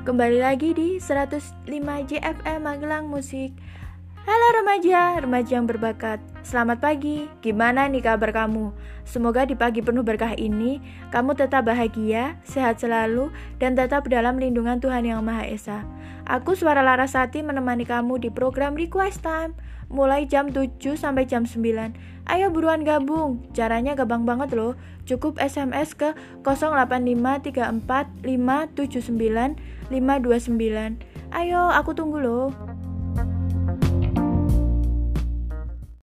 Kembali lagi di 105 JFM Magelang Musik Halo remaja, remaja yang berbakat. Selamat pagi, gimana nih kabar kamu? Semoga di pagi penuh berkah ini Kamu tetap bahagia, sehat selalu Dan tetap dalam lindungan Tuhan Yang Maha Esa. Aku Suara Larasati menemani kamu di program Request Time. Mulai jam 7 sampai jam 9 Ayo buruan gabung, caranya gampang banget loh. Cukup SMS ke 08534579 529. Ayo, aku tunggu loh.